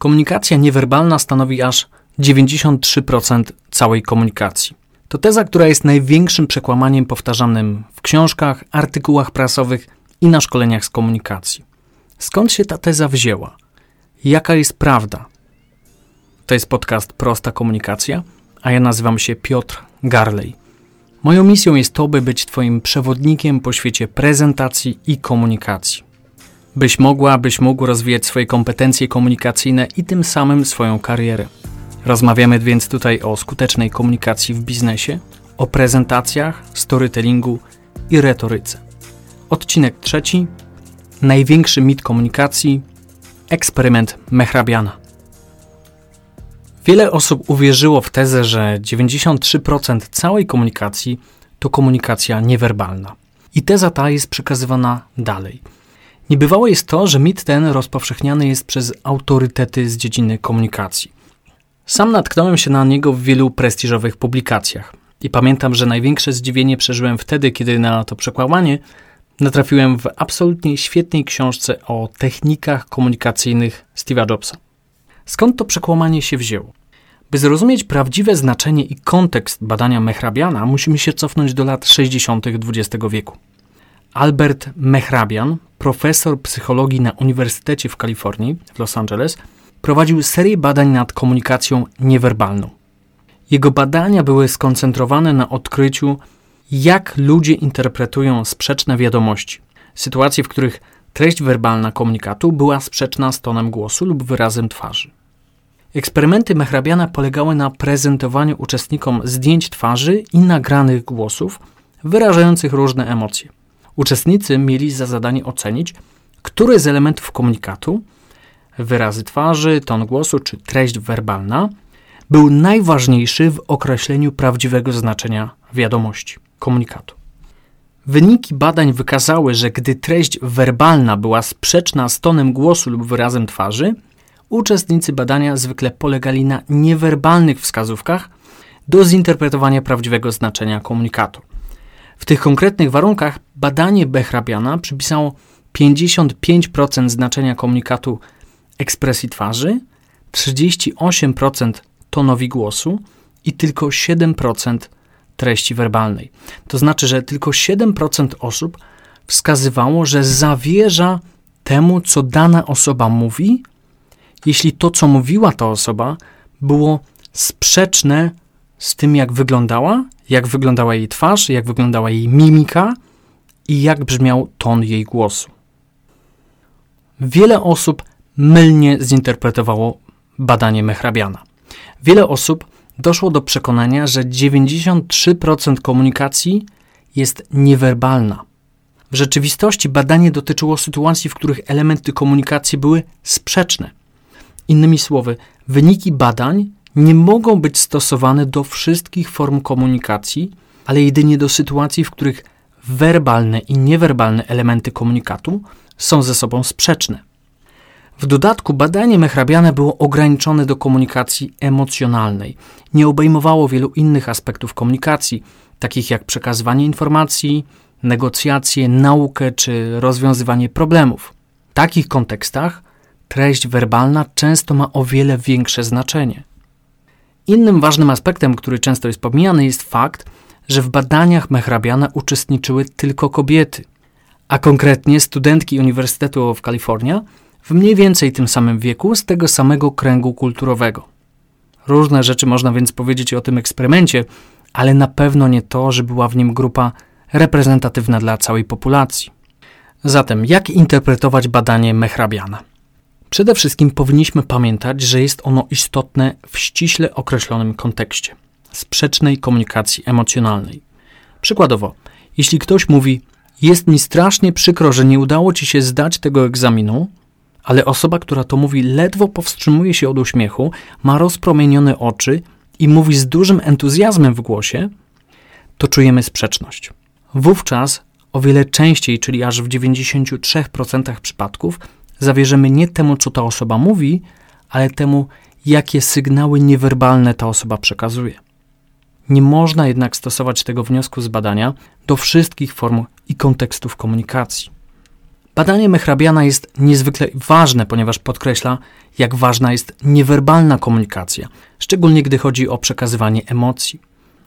Komunikacja niewerbalna stanowi aż 93% całej komunikacji. To teza, która jest największym przekłamaniem powtarzanym w książkach, artykułach prasowych i na szkoleniach z komunikacji. Skąd się ta teza wzięła? Jaka jest prawda? To jest podcast Prosta Komunikacja, a ja nazywam się Piotr Garley. Moją misją jest to, by być Twoim przewodnikiem po świecie prezentacji i komunikacji. Byś mogła, byś mógł rozwijać swoje kompetencje komunikacyjne i tym samym swoją karierę. Rozmawiamy więc tutaj o skutecznej komunikacji w biznesie, o prezentacjach, storytellingu i retoryce. Odcinek trzeci. Największy mit komunikacji. Eksperyment Mehrabiana. Wiele osób uwierzyło w tezę, że 93% całej komunikacji to komunikacja niewerbalna. I teza ta jest przekazywana dalej. Niebywałe jest to, że mit ten rozpowszechniany jest przez autorytety z dziedziny komunikacji. Sam natknąłem się na niego w wielu prestiżowych publikacjach. I pamiętam, że największe zdziwienie przeżyłem wtedy, kiedy na to przekłamanie natrafiłem w absolutnie świetnej książce o technikach komunikacyjnych Steve'a Jobsa. Skąd to przekłamanie się wzięło? By zrozumieć prawdziwe znaczenie i kontekst badania Mehrabiana, musimy się cofnąć do lat 60. XX wieku. Albert Mehrabian, profesor psychologii na Uniwersytecie w Kalifornii w Los Angeles, prowadził serię badań nad komunikacją niewerbalną. Jego badania były skoncentrowane na odkryciu, jak ludzie interpretują sprzeczne wiadomości, sytuacje, w których treść werbalna komunikatu była sprzeczna z tonem głosu lub wyrazem twarzy. Eksperymenty Mehrabiana polegały na prezentowaniu uczestnikom zdjęć twarzy i nagranych głosów wyrażających różne emocje. Uczestnicy mieli za zadanie ocenić, który z elementów komunikatu wyrazy twarzy, ton głosu czy treść werbalna był najważniejszy w określeniu prawdziwego znaczenia wiadomości, komunikatu. Wyniki badań wykazały, że gdy treść werbalna była sprzeczna z tonem głosu lub wyrazem twarzy, uczestnicy badania zwykle polegali na niewerbalnych wskazówkach do zinterpretowania prawdziwego znaczenia komunikatu. W tych konkretnych warunkach badanie Behrabiana przypisało 55% znaczenia komunikatu ekspresji twarzy, 38% tonowi głosu i tylko 7% treści werbalnej. To znaczy, że tylko 7% osób wskazywało, że zawierza temu, co dana osoba mówi, jeśli to, co mówiła ta osoba, było sprzeczne z tym, jak wyglądała, jak wyglądała jej twarz, jak wyglądała jej mimika i jak brzmiał ton jej głosu. Wiele osób mylnie zinterpretowało badanie Mehrabiana. Wiele osób doszło do przekonania, że 93% komunikacji jest niewerbalna. W rzeczywistości badanie dotyczyło sytuacji, w których elementy komunikacji były sprzeczne. Innymi słowy, wyniki badań nie mogą być stosowane do wszystkich form komunikacji, ale jedynie do sytuacji, w których werbalne i niewerbalne elementy komunikatu są ze sobą sprzeczne. W dodatku badanie mechrabiane było ograniczone do komunikacji emocjonalnej. Nie obejmowało wielu innych aspektów komunikacji, takich jak przekazywanie informacji, negocjacje, naukę czy rozwiązywanie problemów. W takich kontekstach treść werbalna często ma o wiele większe znaczenie. Innym ważnym aspektem, który często jest pomijany, jest fakt, że w badaniach Mehrabiana uczestniczyły tylko kobiety, a konkretnie studentki Uniwersytetu w Kalifornia w mniej więcej tym samym wieku z tego samego kręgu kulturowego. Różne rzeczy można więc powiedzieć o tym eksperymencie, ale na pewno nie to, że była w nim grupa reprezentatywna dla całej populacji. Zatem, jak interpretować badanie Mehrabiana? Przede wszystkim powinniśmy pamiętać, że jest ono istotne w ściśle określonym kontekście sprzecznej komunikacji emocjonalnej. Przykładowo, jeśli ktoś mówi: Jest mi strasznie przykro, że nie udało ci się zdać tego egzaminu, ale osoba, która to mówi, ledwo powstrzymuje się od uśmiechu, ma rozpromienione oczy i mówi z dużym entuzjazmem w głosie, to czujemy sprzeczność. Wówczas o wiele częściej, czyli aż w 93% przypadków, zawierzymy nie temu, co ta osoba mówi, ale temu, jakie sygnały niewerbalne ta osoba przekazuje. Nie można jednak stosować tego wniosku z badania do wszystkich form i kontekstów komunikacji. Badanie Mehrabiana jest niezwykle ważne, ponieważ podkreśla, jak ważna jest niewerbalna komunikacja, szczególnie gdy chodzi o przekazywanie emocji.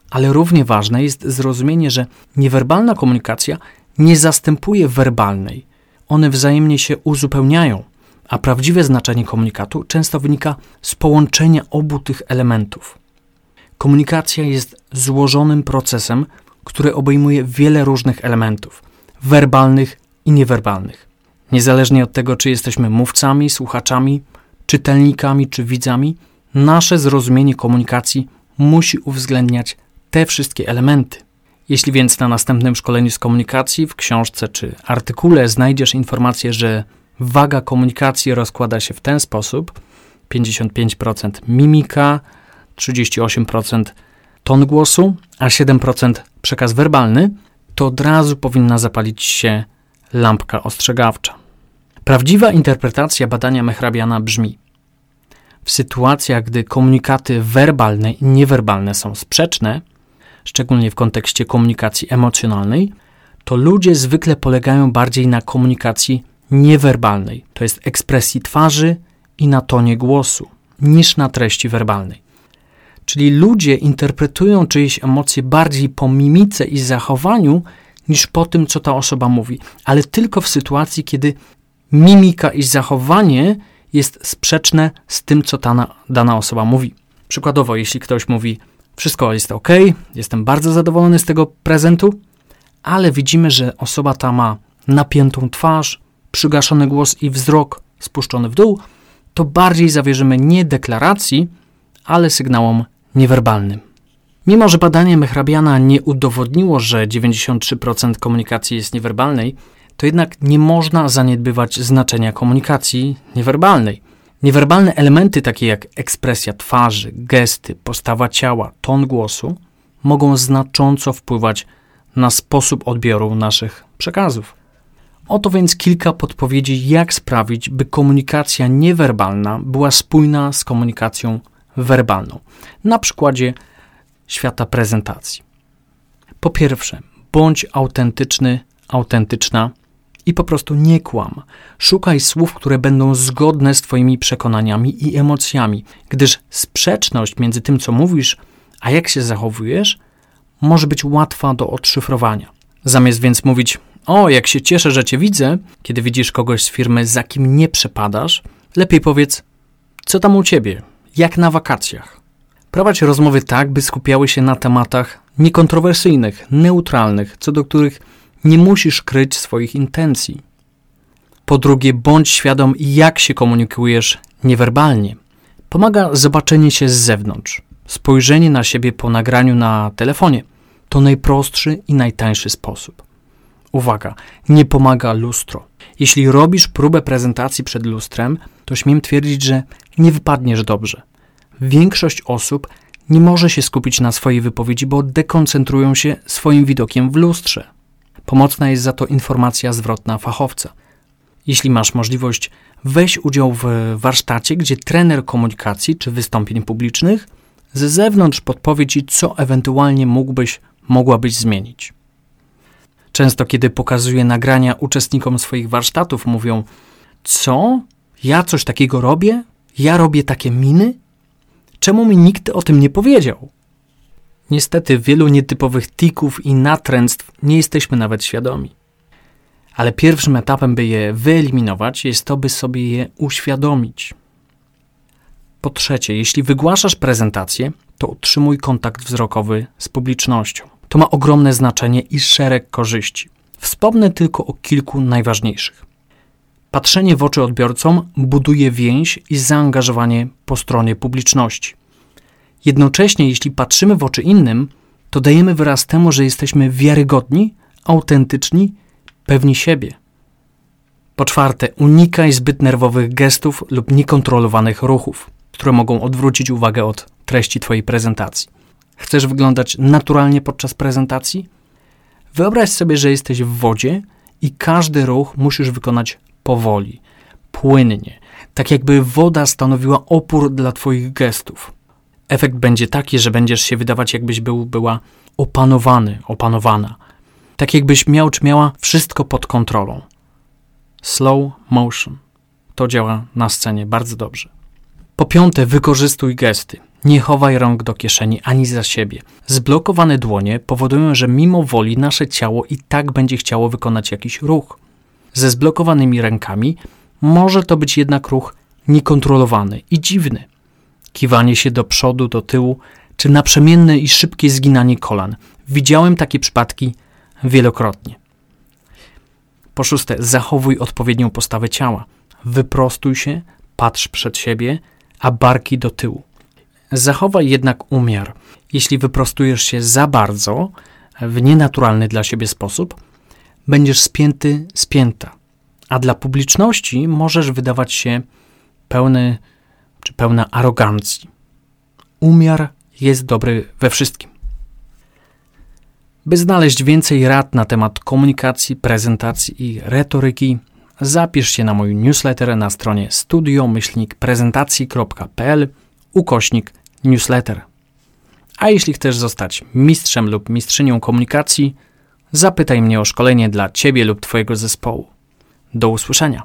Ale równie ważne jest zrozumienie, że niewerbalna komunikacja nie zastępuje werbalnej. One wzajemnie się uzupełniają, a prawdziwe znaczenie komunikatu często wynika z połączenia obu tych elementów. Komunikacja jest złożonym procesem, który obejmuje wiele różnych elementów werbalnych i niewerbalnych. Niezależnie od tego, czy jesteśmy mówcami, słuchaczami, czytelnikami czy widzami, nasze zrozumienie komunikacji musi uwzględniać te wszystkie elementy. Jeśli więc na następnym szkoleniu z komunikacji w książce czy artykule znajdziesz informację, że waga komunikacji rozkłada się w ten sposób: 55% mimika, 38% ton głosu, a 7% przekaz werbalny, to od razu powinna zapalić się lampka ostrzegawcza. Prawdziwa interpretacja badania Mehrabiana brzmi: W sytuacjach, gdy komunikaty werbalne i niewerbalne są sprzeczne, szczególnie w kontekście komunikacji emocjonalnej, to ludzie zwykle polegają bardziej na komunikacji niewerbalnej, to jest ekspresji twarzy i na tonie głosu, niż na treści werbalnej. Czyli ludzie interpretują czyjeś emocje bardziej po mimice i zachowaniu, niż po tym, co ta osoba mówi, ale tylko w sytuacji, kiedy mimika i zachowanie jest sprzeczne z tym, co ta dana osoba mówi. Przykładowo, jeśli ktoś mówi, wszystko jest ok, jestem bardzo zadowolony z tego prezentu, ale widzimy, że osoba ta ma napiętą twarz, przygaszony głos i wzrok spuszczony w dół, to bardziej zawierzymy nie deklaracji, ale sygnałom niewerbalnym. Mimo, że badanie Mehrabiana nie udowodniło, że 93% komunikacji jest niewerbalnej, to jednak nie można zaniedbywać znaczenia komunikacji niewerbalnej. Niewerbalne elementy, takie jak ekspresja twarzy, gesty, postawa ciała, ton głosu, mogą znacząco wpływać na sposób odbioru naszych przekazów. Oto więc kilka podpowiedzi, jak sprawić, by komunikacja niewerbalna była spójna z komunikacją werbalną. Na przykładzie świata prezentacji. Po pierwsze, bądź autentyczny, autentyczna i po prostu nie kłam. Szukaj słów, które będą zgodne z Twoimi przekonaniami i emocjami, gdyż sprzeczność między tym, co mówisz, a jak się zachowujesz, może być łatwa do odszyfrowania. Zamiast więc mówić, o, jak się cieszę, że Cię widzę, kiedy widzisz kogoś z firmy, za kim nie przepadasz, lepiej powiedz, co tam u Ciebie, jak na wakacjach. Prowadź rozmowy tak, by skupiały się na tematach niekontrowersyjnych, neutralnych, co do których nie musisz kryć swoich intencji. Po drugie, bądź świadom, jak się komunikujesz niewerbalnie. Pomaga zobaczenie się z zewnątrz. Spojrzenie na siebie po nagraniu na telefonie to najprostszy i najtańszy sposób. Uwaga, nie pomaga lustro. Jeśli robisz próbę prezentacji przed lustrem, to śmiem twierdzić, że nie wypadniesz dobrze. Większość osób nie może się skupić na swojej wypowiedzi, bo dekoncentrują się swoim widokiem w lustrze. Pomocna jest za to informacja zwrotna fachowca. Jeśli masz możliwość, weź udział w warsztacie, gdzie trener komunikacji czy wystąpień publicznych ze zewnątrz podpowie ci, co ewentualnie mógłbyś, mogłabyś zmienić. Często, kiedy pokazuję nagrania uczestnikom swoich warsztatów, mówią: Co? Ja coś takiego robię? Ja robię takie miny? Czemu mi nikt o tym nie powiedział? Niestety, wielu nietypowych tików i natręctw nie jesteśmy nawet świadomi. Ale pierwszym etapem, by je wyeliminować, jest to, by sobie je uświadomić. Po trzecie, jeśli wygłaszasz prezentację, to utrzymuj kontakt wzrokowy z publicznością. To ma ogromne znaczenie i szereg korzyści. Wspomnę tylko o kilku najważniejszych. Patrzenie w oczy odbiorcom buduje więź i zaangażowanie po stronie publiczności. Jednocześnie, jeśli patrzymy w oczy innym, to dajemy wyraz temu, że jesteśmy wiarygodni, autentyczni, pewni siebie. Po czwarte, unikaj zbyt nerwowych gestów lub niekontrolowanych ruchów, które mogą odwrócić uwagę od treści Twojej prezentacji. Chcesz wyglądać naturalnie podczas prezentacji? Wyobraź sobie, że jesteś w wodzie i każdy ruch musisz wykonać powoli, płynnie, tak jakby woda stanowiła opór dla Twoich gestów. Efekt będzie taki, że będziesz się wydawać, jakbyś był, była opanowany, opanowana. Tak jakbyś miał czy miała wszystko pod kontrolą. slow motion. To działa na scenie bardzo dobrze. Po piąte, wykorzystuj gesty. Nie chowaj rąk do kieszeni ani za siebie. Zblokowane dłonie powodują, że mimo woli nasze ciało i tak będzie chciało wykonać jakiś ruch. Ze zblokowanymi rękami może to być jednak ruch niekontrolowany i dziwny. Kiwanie się do przodu, do tyłu, czy naprzemienne i szybkie zginanie kolan. Widziałem takie przypadki wielokrotnie. Po szóste, zachowuj odpowiednią postawę ciała. Wyprostuj się, patrz przed siebie, a barki do tyłu. Zachowaj jednak umiar. Jeśli wyprostujesz się za bardzo, w nienaturalny dla siebie sposób, będziesz spięty, spięta, a dla publiczności możesz wydawać się pełny czy pełna arogancji. Umiar jest dobry we wszystkim. By znaleźć więcej rad na temat komunikacji, prezentacji i retoryki, zapisz się na mój newsletter na stronie studio-prezentacji.pl ukośnik newsletter. A jeśli chcesz zostać mistrzem lub mistrzynią komunikacji, zapytaj mnie o szkolenie dla Ciebie lub Twojego zespołu. Do usłyszenia.